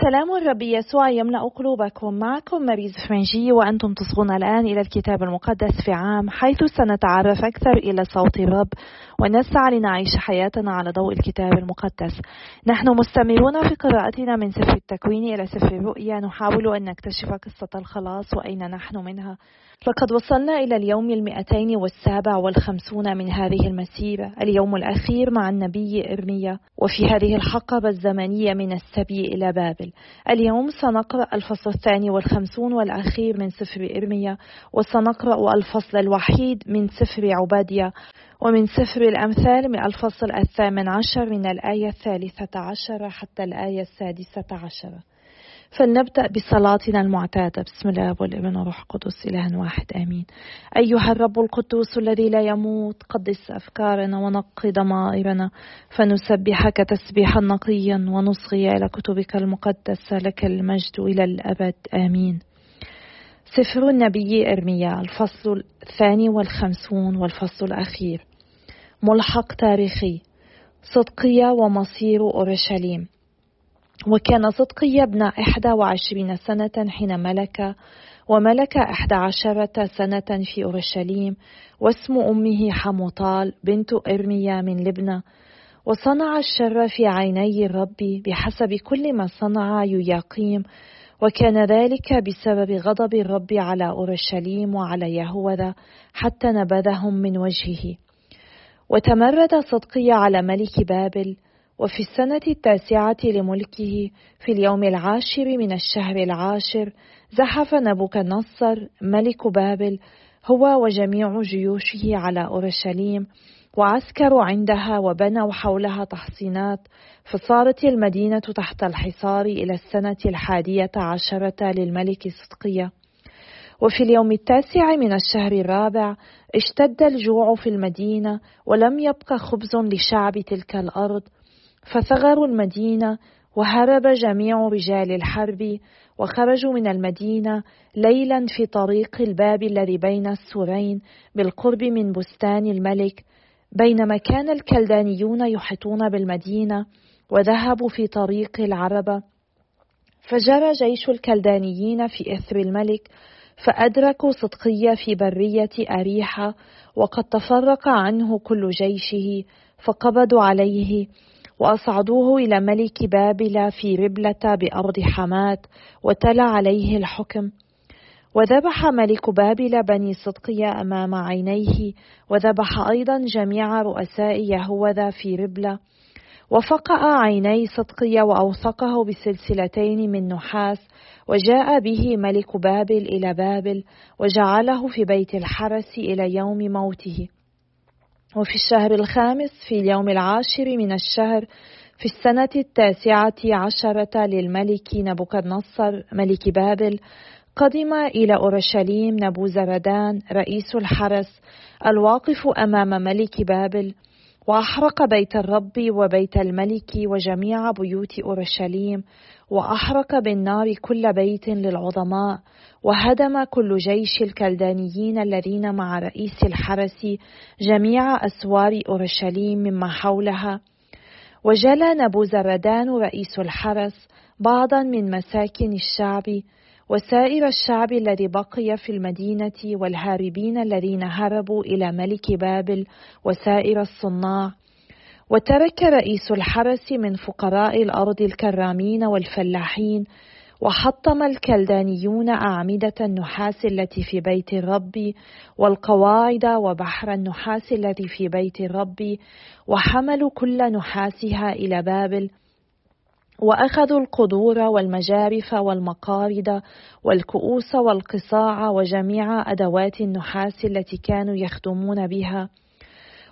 سلام الرب يسوع يملأ قلوبكم. معكم ماريز فرنجي وأنتم تصغون الآن إلى الكتاب المقدس في عام حيث سنتعرف أكثر إلى صوت الرب. ونسعى لنعيش حياتنا على ضوء الكتاب المقدس. نحن مستمرون في قراءتنا من سفر التكوين إلى سفر الرؤيا. نحاول أن نكتشف قصة الخلاص وأين نحن منها. لقد وصلنا إلى اليوم المئتين والسابع والخمسون من هذه المسيرة اليوم الأخير مع النبي إرميا. وفي هذه الحقبة الزمنية من السبي إلى بابل. اليوم سنقرأ الفصل الثاني والخمسون والأخير من سفر إرميا وسنقرأ الفصل الوحيد من سفر عبادية. ومن سفر الأمثال من الفصل الثامن عشر من الآية الثالثة عشر حتى الآية السادسة عشر. فلنبدأ بصلاتنا المعتادة. بسم الله والابن والروح القدس إله واحد آمين. أيها الرب القدوس الذي لا يموت قدس أفكارنا ونقي ضمائرنا فنسبحك تسبيحا نقيا ونصغي إلى كتبك المقدسة لك المجد إلى الأبد آمين. سفر النبي إرميا الفصل الثاني والخمسون والفصل الأخير. ملحق تاريخي. صدقية ومصير أورشليم. وكان صدقي ابن إحدى وعشرين سنة حين ملك وملك إحدى عشرة سنة في أورشليم واسم أمه حموطال بنت إرميا من لبنى. وصنع الشر في عيني الرب بحسب كل ما صنع يياقيم وكان ذلك بسبب غضب الرب على أورشليم وعلى يهوذا حتى نبذهم من وجهه. وتمرد صدقي على ملك بابل وفي السنة التاسعة لملكه في اليوم العاشر من الشهر العاشر زحف نبوكدنصر ملك بابل هو وجميع جيوشه على أورشليم وعسكروا عندها وبنوا حولها تحصينات فصارت المدينة تحت الحصار إلى السنة الحادية عشرة للملك صدقية. وفي اليوم التاسع من الشهر الرابع اشتد الجوع في المدينة ولم يبق خبز لشعب تلك الأرض فثغروا المدينة وهرب جميع رجال الحرب وخرجوا من المدينة ليلا في طريق الباب الذي بين السورين بالقرب من بستان الملك بينما كان الكلدانيون يحيطون بالمدينة وذهبوا في طريق العربة فجرى جيش الكلدانيين في إثر الملك فأدركوا صدقية في برية أريحة وقد تفرق عنه كل جيشه فقبضوا عليه وأصعدوه إلى ملك بابل في ربلة بأرض حماة وتلا عليه الحكم. وذبح ملك بابل بني صدقية أمام عينيه وذبح أيضا جميع رؤساء يهوذا في ربلة. وفقأ عيني صدقية وأوثقه بسلسلتين من نحاس وجاء به ملك بابل إلى بابل وجعله في بيت الحرس إلى يوم موته. وفي الشهر الخامس في اليوم العاشر من الشهر في السنة التاسعة عشرة للملك نبوكدنصر ملك بابل قدم إلى أورشليم نبوزردان رئيس الحرس الواقف أمام ملك بابل وأحرق بيت الرب وبيت الملك وجميع بيوت أورشليم وأحرق بالنار كل بيت للعظماء وهدم كل جيش الكلدانيين الذين مع رئيس الحرس جميع أسوار أورشليم مما حولها. وجلى نبوزردان رئيس الحرس بعضا من مساكن الشعب وسائر الشعب الذي بقي في المدينة والهاربين الذين هربوا إلى ملك بابل وسائر الصناع. وترك رئيس الحرس من فقراء الأرض الكرامين والفلاحين وحطم الكلدانيون أعمدة النحاس التي في بيت الرب والقواعد وبحر النحاس الذي في بيت الرب وحملوا كل نحاسها إلى بابل. وأخذوا القدور والمجارف والمقارد والكؤوس والقصاع وجميع أدوات النحاس التي كانوا يخدمون بها.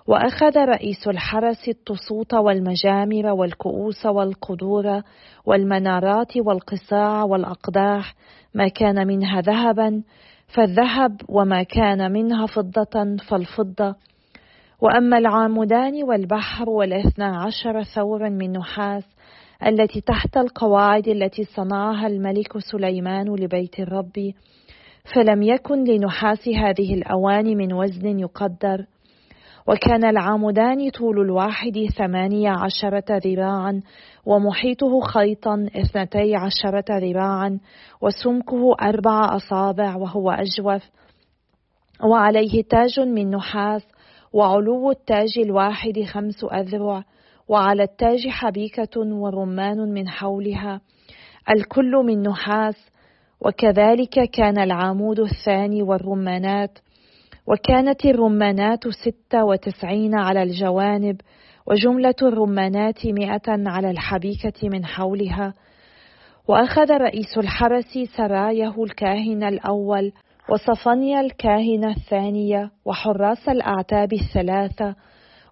وأخذ رئيس الحرس الطسوط والمجامر والكؤوس والقدور والمنارات والقصاع والأقداح ما كان منها ذهبا فالذهب وما كان منها فضة فالفضة. وأما العامدان والبحر والإثنى عشر ثورا من نحاس التي تحت القواعد التي صنعها الملك سليمان لبيت الرب فلم يكن لنحاس هذه الاواني من وزن يقدر. وكان العمودان طول الواحد ثمانية عشرة ذراعا ومحيطه خيطا اثنتي عشرة ذراعا وسمكه أربع أصابع وهو أجوف. وعليه تاج من نحاس وعلو التاج الواحد خمس أذرع. وعلى التاج حبيكة ورمان من حولها. الكل من نحاس وكذلك كان العمود الثاني والرمانات. وكانت الرمانات ستة وتسعين على الجوانب وجملة الرمانات مئة على الحبيكة من حولها. وأخذ رئيس الحرس سرايه الكاهن الأول وصفنيا الكاهنة الثانية وحراس الأعتاب الثلاثة.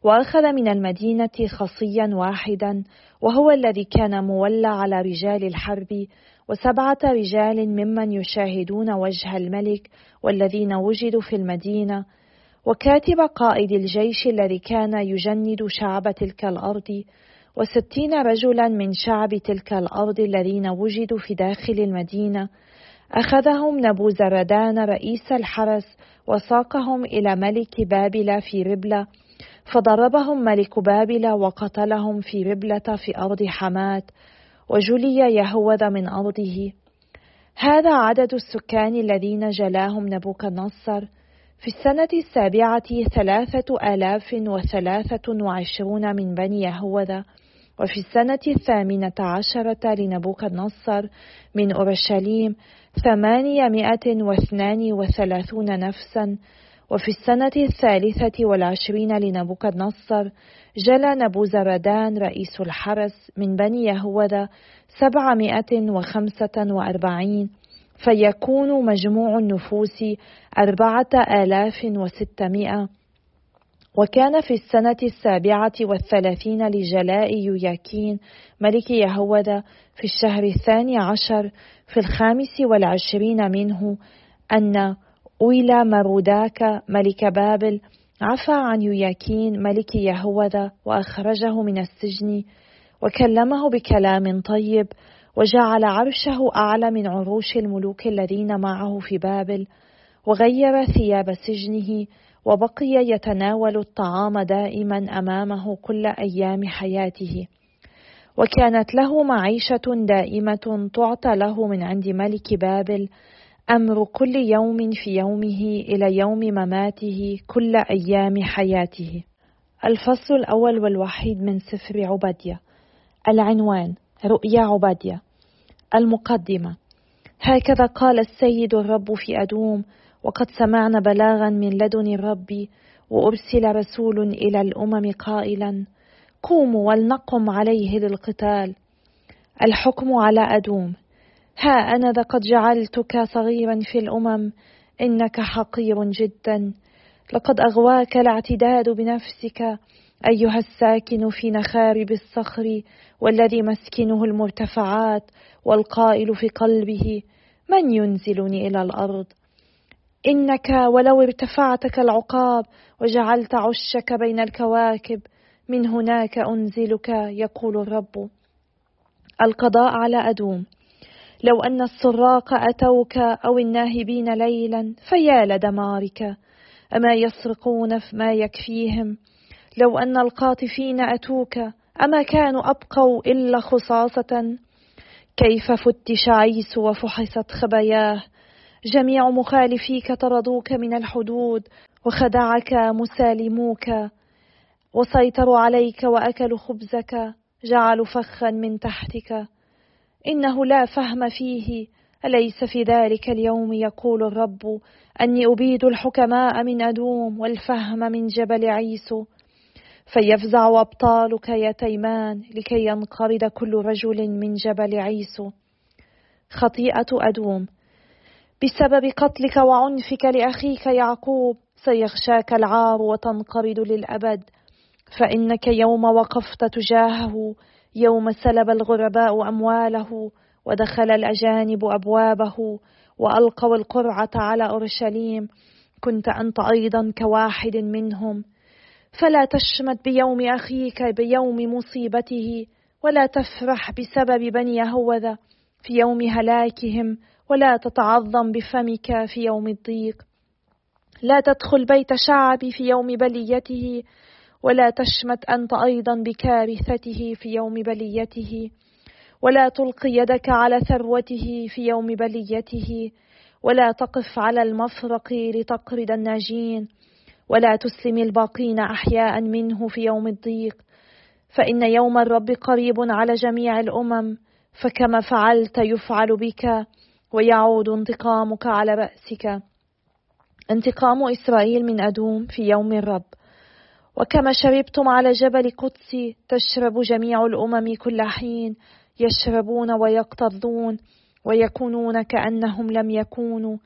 وأخذ من المدينة خصيا واحدا وهو الذي كان مولى على رجال الحرب وسبعة رجال ممن يشاهدون وجه الملك والذين وجدوا في المدينة وكاتب قائد الجيش الذي كان يجند شعب تلك الأرض وستين رجلا من شعب تلك الأرض الذين وجدوا في داخل المدينة أخذهم نبوزردان رئيس الحرس وساقهم إلى ملك بابل في ربلة فضربهم ملك بابل وقتلهم في ربلة في أرض حمات وجلي يهوذا من أرضه. هذا عدد السكان الذين جلاهم نبوكدنصر في السنة السابعة ثلاثة آلاف وثلاثة وعشرون من بني يهوذا وفي السنة الثامنة عشرة لنبوكدنصر من أورشليم ثمانمائة واثنان وثلاثون نفسا وفي السنة الثالثة والعشرين لنبوكدنصر جلى نبوزردان رئيس الحرس من بني يهوذا سبعمائة وخمسة وأربعين فيكون مجموع النفوس أربعة آلاف وستمائة. وكان في السنة السابعة والثلاثين لجلاء يوياكين ملك يهوذا في الشهر الثاني عشر في الخامس والعشرين منه أن أويلا مروداك ملك بابل عفى عن يوياكين ملك يهوذا وأخرجه من السجن وكلمه بكلام طيب وجعل عرشه أعلى من عروش الملوك الذين معه في بابل وغير ثياب سجنه وبقي يتناول الطعام دائما أمامه كل أيام حياته. وكانت له معيشة دائمة تعطى له من عند ملك بابل أمر كل يوم في يومه إلى يوم مماته كل أيام حياته. الفصل الأول والوحيد من سفر عبديه العنوان رؤيا عبديه المقدمة هكذا قال السيد الرب في أدوم وقد سمعنا بلاغا من لدن الرب وأرسل رسول إلى الأمم قائلا قوموا ولنقم عليه للقتال الحكم على أدوم ها أنا ذا قد جعلتك صغيرا في الأمم إنك حقير جدا. لقد أغواك الاعتداد بنفسك أيها الساكن في نخارب الصخر والذي مسكنه المرتفعات والقائل في قلبه من ينزلني إلى الأرض؟ إنك ولو ارتفعت كالعقاب وجعلت عشك بين الكواكب من هناك أنزلك يقول الرب. القضاء على أدوم. لو أن السراق أتوك أو الناهبين ليلا فيا لدمارك. أما يسرقون ما يكفيهم. لو أن القاطفين أتوك أما كانوا أبقوا إلا خصاصة. كيف فتش عيس وفحصت خباياه جميع مخالفيك طردوك من الحدود وخدعك مسالموك. وسيطروا عليك وأكلوا خبزك جعلوا فخا من تحتك. إنه لا فهم فيه. أليس في ذلك اليوم يقول الرب؟ أني أبيد الحكماء من أدوم والفهم من جبل عيسو فيفزع أبطالك يا تيمان لكي ينقرض كل رجل من جبل عيسو خطيئة أدوم. بسبب قتلك وعنفك لأخيك يعقوب سيغشاك العار وتنقرض للأبد. فإنك يوم وقفت تجاهه يوم سلب الغرباء أمواله ودخل الأجانب أبوابه وألقوا القرعة على أورشليم. كنت أنت أيضا كواحد منهم. فلا تشمت بيوم أخيك بيوم مصيبته ولا تفرح بسبب بني يهوذا في يوم هلاكهم ولا تتعظم بفمك في يوم الضيق. لا تدخل بيت شعبي في يوم بليته ولا تشمت أنت أيضا بكارثته في يوم بليته ولا تلقي يدك على ثروته في يوم بليته ولا تقف على المفرق لتقرد الناجين ولا تسلم الباقين احياء منه في يوم الضيق. فإن يوم الرب قريب على جميع الأمم فكما فعلت يفعل بك ويعود انتقامك على رأسك. انتقام إسرائيل من أدوم في يوم الرب. وكما شربتم على جبل قدسي تشرب جميع الأمم كل حين يشربون ويقتضون ويكونون كأنهم لم يكونوا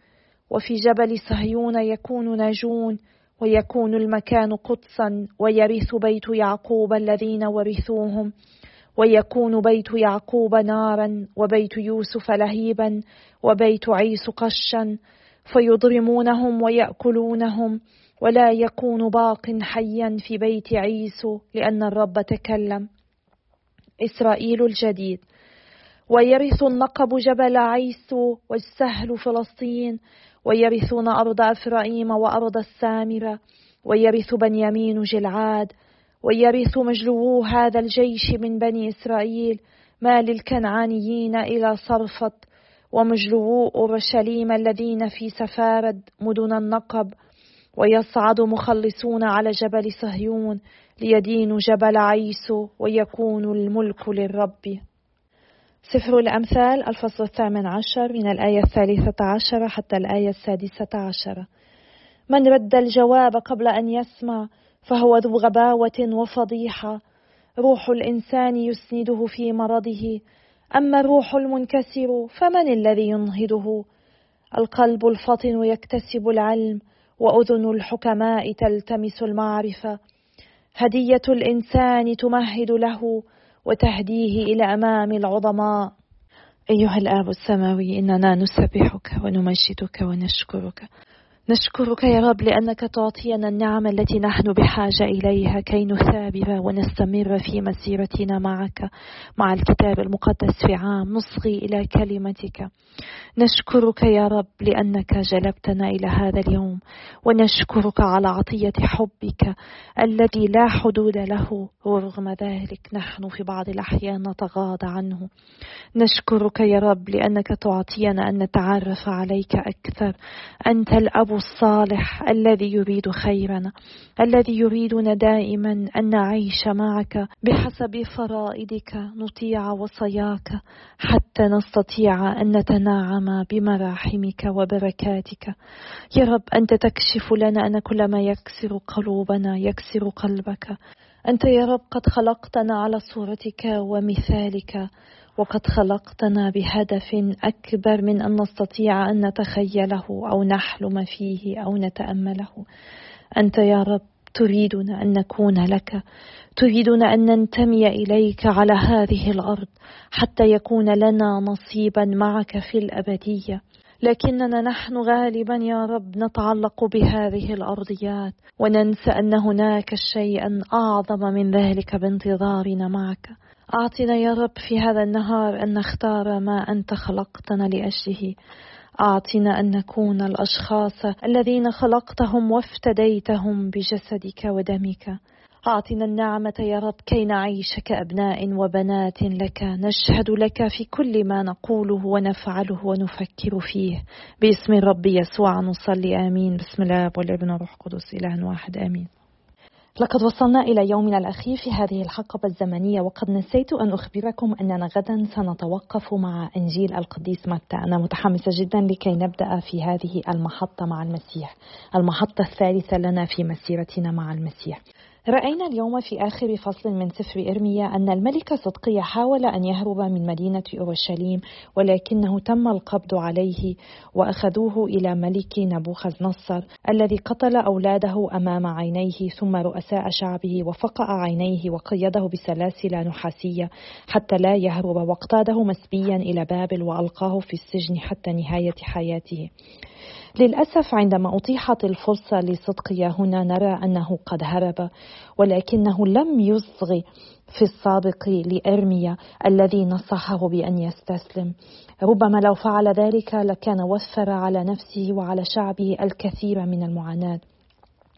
وفي جبل صهيون يكون ناجون ويكون المكان قدسا ويرث بيت يعقوب الذين ورثوهم ويكون بيت يعقوب نارا وبيت يوسف لهيبا وبيت عيس قشا فيضرمونهم ويأكلونهم ولا يكون باق حيا في بيت عيسو لأن الرب تكلم. إسرائيل الجديد. ويرث النقب جبل عيسو والسهل فلسطين. ويرثون أرض أفرائيم وأرض السامرة. ويرث بنيامين جلعاد. ويرث مجلوو هذا الجيش من بني إسرائيل. ما للكنعانيين إلى صرفت. ومجلوو أورشليم الذين في سفارد مدن النقب. ويصعد مخلصون على جبل صهيون ليدينوا جبل عيسو ويكون الملك للرب. سفر الأمثال الفصل الثامن عشر من الآية الثالثة عشرة حتى الآية السادسة عشرة من رد الجواب قبل أن يسمع فهو ذو غباوة وفضيحة. روح الإنسان يسنده في مرضه. أما الروح المنكسر فمن الذي ينهضه؟ القلب الفطن يكتسب العلم. وأذن الحكماء تلتمس المعرفة. هدية الإنسان تمهد له وتهديه إلى أمام العظماء. أيها الآب السماوي إننا نسبحك ونمجدك ونشكرك. نشكرك يا رب لأنك تعطينا النعم التي نحن بحاجة إليها كي نثابر ونستمر في مسيرتنا معك مع الكتاب المقدس في عام. نصغي إلى كلمتك. نشكرك يا رب لأنك جلبتنا إلى هذا اليوم. ونشكرك على عطية حبك الذي لا حدود له ورغم ذلك نحن في بعض الأحيان نتغاضى عنه. نشكرك يا رب لأنك تعطينا أن نتعرف عليك أكثر. أنت الأب الصالح الذي يريد خيرنا الذي يريدنا دائما أن نعيش معك بحسب فرائدك نطيع وصاياك حتى نستطيع أن نتناعم بمراحمك وبركاتك. يا رب أنت تكشف لنا أن كل ما يكسر قلوبنا يكسر قلبك. أنت يا رب قد خلقتنا على صورتك ومثالك. وقد خلقتنا بهدف أكبر من أن نستطيع أن نتخيله أو نحلم فيه أو نتأمله. أنت يا رب تريدنا أن نكون لك. تريدنا أن ننتمي إليك على هذه الأرض حتى يكون لنا نصيبا معك في الأبدية. لكننا نحن غالبا يا رب نتعلق بهذه الارضيات وننسى أن هناك شيئا أعظم من ذلك بانتظارنا معك. أعطنا يا رب في هذا النهار أن نختار ما أنت خلقتنا لأجله. أعطنا أن نكون الأشخاص الذين خلقتهم وافتديتهم بجسدك ودمك. أعطنا النعمة يا رب كي نعيش كأبناء وبنات لك. نشهد لك في كل ما نقوله ونفعله ونفكر فيه. باسم الرب يسوع نصلي آمين. بسم الله والابن والروح القدس إله واحد آمين. لقد وصلنا إلى يومنا الأخير في هذه الحقبة الزمنية وقد نسيت أن أخبركم أننا غدا سنتوقف مع إنجيل القديس متى. أنا متحمسة جدا لكي نبدأ في هذه المحطة مع المسيح المحطة الثالثة لنا في مسيرتنا مع المسيح. رأينا اليوم في آخر فصل من سفر إرميا أن الملك صدقية حاول أن يهرب من مدينة أورشليم ولكنه تم القبض عليه وأخذوه إلى ملك نبوخذ نصر الذي قتل أولاده أمام عينيه ثم رؤساء شعبه وفقع عينيه وقيده بسلاسل نحاسية حتى لا يهرب واقتاده مسبيا إلى بابل وألقاه في السجن حتى نهاية حياته. للأسف عندما أتيحت الفرصة لصدقيا هنا نرى أنه قد هرب ولكنه لم يصغ في السابق لإرميا الذي نصحه بأن يستسلم. ربما لو فعل ذلك لكان وفر على نفسه وعلى شعبه الكثير من المعاناة.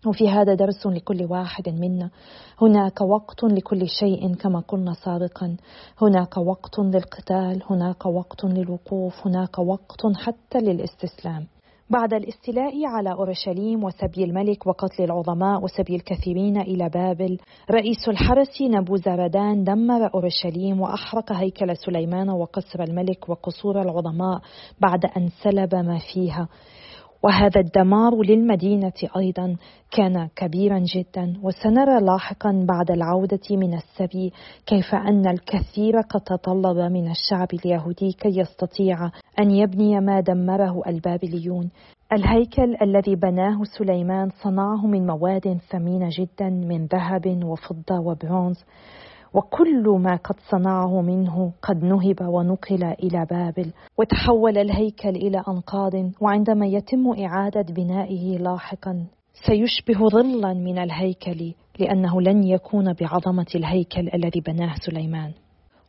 وفي هذا درس لكل واحد منا. هناك وقت لكل شيء كما قلنا سابقا. هناك وقت للقتال هناك وقت للوقوف هناك وقت حتى للاستسلام. بعد الاستيلاء على أورشليم وسبي الملك وقتل العظماء وسبي الكثيرين إلى بابل رئيس الحرس نبوزردان دمر أورشليم وأحرق هيكل سليمان وقصر الملك وقصور العظماء بعد أن سلب ما فيها. وهذا الدمار للمدينة أيضا كان كبيرا جدا. وسنرى لاحقا بعد العودة من السبي كيف أن الكثير قد تطلب من الشعب اليهودي كي يستطيع أن يبني ما دمره البابليون. الهيكل الذي بناه سليمان صنعه من مواد ثمينة جدا من ذهب وفضة وبرونز. وكل ما قد صنعه منه قد نهب ونقل إلى بابل وتحول الهيكل إلى أنقاض وعندما يتم إعادة بنائه لاحقا سيشبه ظلا من الهيكل لأنه لن يكون بعظمة الهيكل الذي بناه سليمان.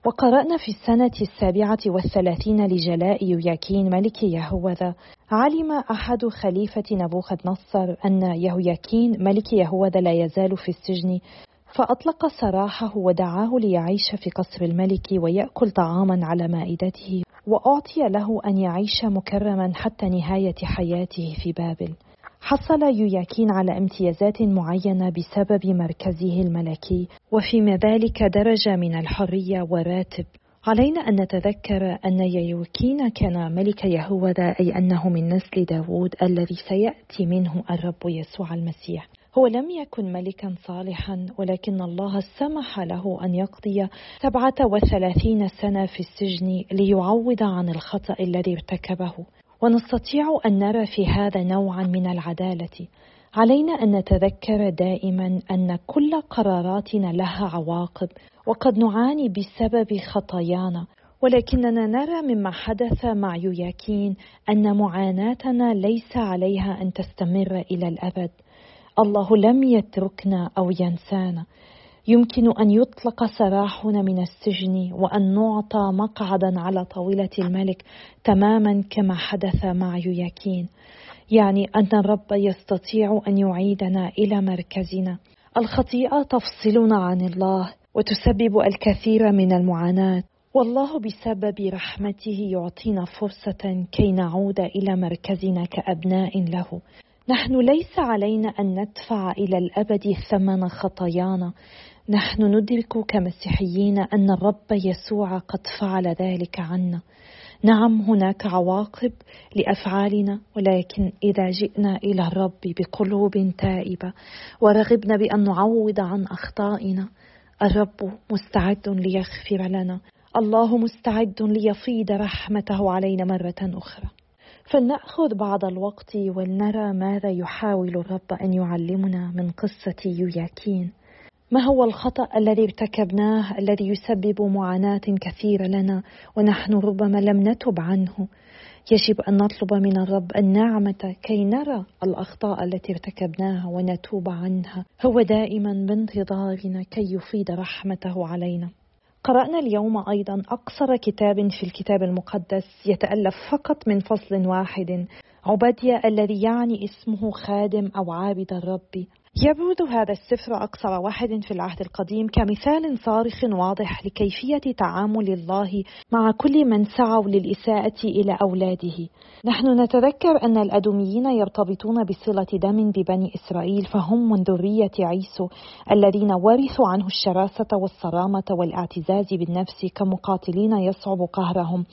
وقرأنا في السنة السابعة والثلاثين لجلاء يوياكين ملك يهوذا علم أحد خليفة نبوخذ نصر أن يهوياكين ملك يهوذا لا يزال في السجن فأطلق سراحه ودعاه ليعيش في قصر الملك ويأكل طعاما على مائدته وأعطي له أن يعيش مكرما حتى نهاية حياته في بابل. حصل يوياكين على امتيازات معينة بسبب مركزه الملكي وفيما ذلك درجة من الحرية وراتب. علينا أن نتذكر أن يوياكين كان ملك يهوذا أي أنه من نسل داود الذي سيأتي منه الرب يسوع المسيح. هو لم يكن ملكا صالحا ولكن الله سمح له أن يقضي سبعة وثلاثين سنة في السجن ليعوض عن الخطأ الذي ارتكبه. ونستطيع أن نرى في هذا نوعا من العدالة. علينا أن نتذكر دائما أن كل قراراتنا لها عواقب وقد نعاني بسبب خطايانا. ولكننا نرى مما حدث مع يوياكين أن معاناتنا ليس عليها أن تستمر إلى الأبد. الله لم يتركنا أو ينسانا. يمكن أن يطلق سراحنا من السجن وأن نعطى مقعدا على طاولة الملك تماما كما حدث مع يوياكين. يعني أن الرب يستطيع أن يعيدنا إلى مركزنا. الخطيئة تفصلنا عن الله وتسبب الكثير من المعاناة. والله بسبب رحمته يعطينا فرصة كي نعود إلى مركزنا كأبناء له. نحن ليس علينا أن ندفع إلى الأبد ثمن خطايانا. نحن ندرك كمسيحيين أن الرب يسوع قد فعل ذلك عنا. نعم هناك عواقب لأفعالنا ولكن إذا جئنا إلى الرب بقلوب تائبة ورغبنا بأن نعوض عن أخطائنا الرب مستعد ليغفر لنا. الله مستعد ليفيض رحمته علينا مرة أخرى. فلنأخذ بعض الوقت ولنرى ماذا يحاول الرب أن يعلمنا من قصة يوياكين. ما هو الخطأ الذي ارتكبناه الذي يسبب معاناة كثيرة لنا ونحن ربما لم نتب عنه؟ يجب أن نطلب من الرب النعمة كي نرى الأخطاء التي ارتكبناها ونتوب عنها. هو دائما بانتظارنا كي يفيد رحمته علينا. قرأنا اليوم أيضا أقصر كتاب في الكتاب المقدس يتألف فقط من فصل واحد عبدية الذي يعني اسمه خادم أو عابد الرب. يبرد هذا السفر أقصر واحد في العهد القديم كمثال صارخ واضح لكيفية تعامل الله مع كل من سعوا للإساءة إلى أولاده. نحن نتذكر أن الأدوميين يرتبطون بصلة دم ببني إسرائيل فهم من ذرية عيسو الذين ورثوا عنه الشراسة والصرامة والاعتزاز بالنفس كمقاتلين يصعب قهرهم.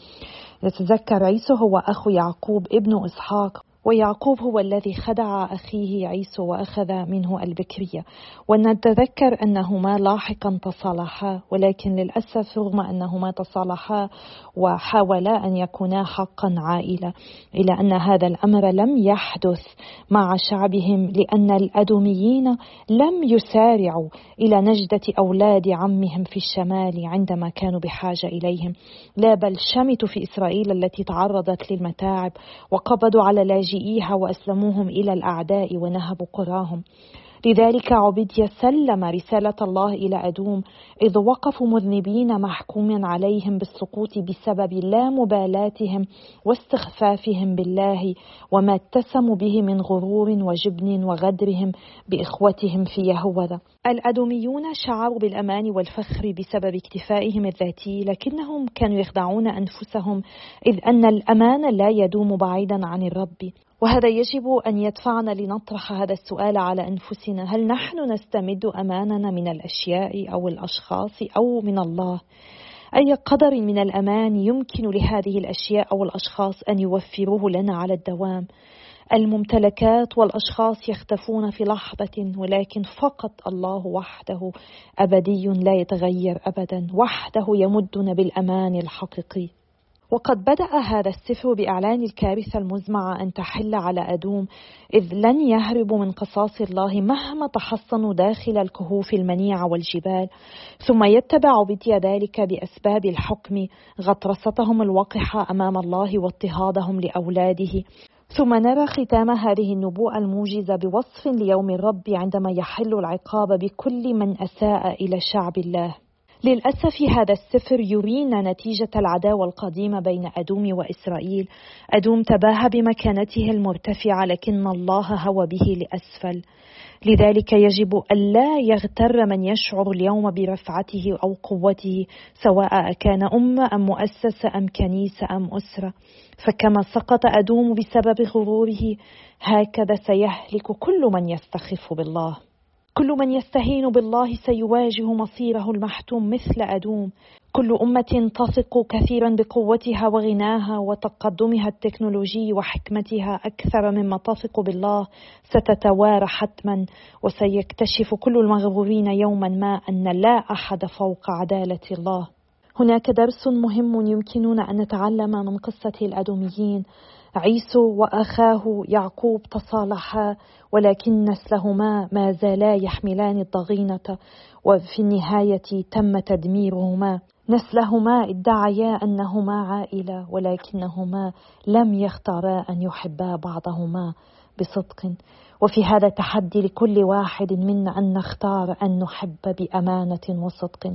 نتذكر عيسو هو أخو يعقوب ابن إسحاق ويعقوب هو الذي خدع أخيه عيسو وأخذ منه البكرية. ونتذكر أنهما لاحقا تصالحا ولكن للأسف رغم أنهما تصالحا وحاولا أن يكونا حقا عائلة إلى أن هذا الأمر لم يحدث مع شعبهم لأن الأدوميين لم يسارعوا إلى نجدة أولاد عمهم في الشمال عندما كانوا بحاجة إليهم. لا بل شمتوا في إسرائيل التي تعرضت للمتاعب وقبضوا على لاجئين لاجئيها وأسلموهم إلى الأعداء ونهبوا قراهم. لذلك عبيديا سلم رسالة الله إلى أدوم إذ وقفوا مذنبين محكوم عليهم بالسقوط بسبب لا مبالاتهم واستخفافهم بالله وما اتسموا به من غرور وجبن وغدرهم بإخوتهم في يهوذا. الأدوميون شعروا بالأمان والفخر بسبب اكتفائهم الذاتي لكنهم كانوا يخدعون أنفسهم إذ أن الأمان لا يدوم بعيدا عن الرب. وهذا يجب أن يدفعنا لنطرح هذا السؤال على أنفسنا. هل نحن نستمد أماننا من الأشياء أو الأشخاص أو من الله؟ أي قدر من الأمان يمكن لهذه الأشياء أو الأشخاص أن يوفروه لنا على الدوام؟ الممتلكات والأشخاص يختفون في لحظة ولكن فقط الله وحده أبدي لا يتغير ابدا. وحده يمدنا بالأمان الحقيقي. وقد بدأ هذا السفر بإعلان الكارثة المزمعة أن تحل على أدوم إذ لن يهربوا من قصاص الله مهما تحصنوا داخل الكهوف المنيعة والجبال. ثم يتبع بدي ذلك بأسباب الحكم غطرستهم الوقحة أمام الله واضطهادهم لأولاده. ثم نرى ختام هذه النبوءة الموجزة بوصف ليوم الرب عندما يحل العقاب بكل من أساء إلى شعب الله. للأسف هذا السفر يرينا نتيجة العداوة القديمة بين أدوم وإسرائيل. أدوم تباهى بمكانته المرتفعة لكن الله هوى به لأسفل. لذلك يجب ألا يغتر من يشعر اليوم برفعته أو قوته سواء كان أمة أم مؤسسة أم كنيسة أم أسرة. فكما سقط أدوم بسبب غروره هكذا سيهلك كل من يستخف بالله. كل من يستهين بالله سيواجه مصيره المحتوم مثل أدوم. كل أمة تثق كثيرا بقوتها وغناها وتقدمها التكنولوجي وحكمتها أكثر مما تثق بالله. ستتوارى حتما وسيكتشف كل المغرورين يوما ما أن لا أحد فوق عدالة الله. هناك درس مهم يمكننا أن نتعلم من قصة الأدوميين. عيسو وأخاه يعقوب تصالحا ولكن نسلهما ما زالا يحملان الضغينة وفي النهاية تم تدميرهما. نسلهما ادعيا أنهما عائله ولكنهما لم يختارا أن يحبا بعضهما بصدق. وفي هذا تحدي لكل واحد منا أن نختار أن نحب بأمانة وصدق.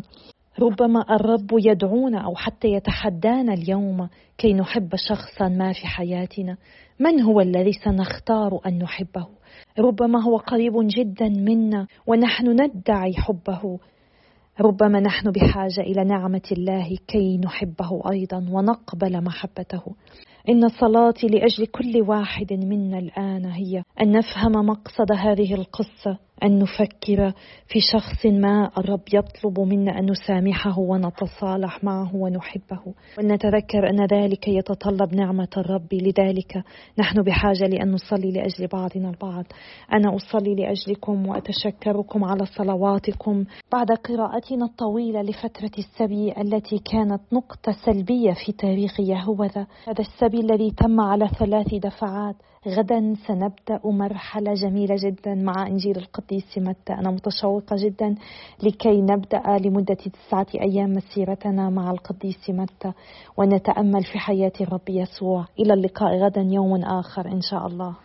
ربما الرب يدعونا أو حتى يتحدانا اليوم كي نحب شخصا ما في حياتنا. من هو الذي سنختار أن نحبه؟ ربما هو قريب جدا منا ونحن ندعي حبه. ربما نحن بحاجة إلى نعمة الله كي نحبه أيضا ونقبل محبته. إن صلاتي لأجل كل واحد منا الآن هي أن نفهم مقصد هذه القصة. أن نفكر في شخص ما الرب يطلب منا أن نسامحه ونتصالح معه ونحبه. وأن نتذكر أن ذلك يتطلب نعمة الرب. لذلك نحن بحاجة لأن نصلي لأجل بعضنا البعض. أنا أصلي لأجلكم وأتشكركم على صلواتكم. بعد قراءتنا الطويلة لفترة السبي التي كانت نقطة سلبية في تاريخ يهوذا هذا السبي الذي تم على ثلاث دفعات. غدا سنبدأ مرحلة جميلة جدا مع إنجيل القديس متى. أنا متشوقة جدا لكي نبدأ لمدة تسعة أيام مسيرتنا مع القديس متى ونتأمل في حياة الرب يسوع. إلى اللقاء غدا يوم آخر إن شاء الله.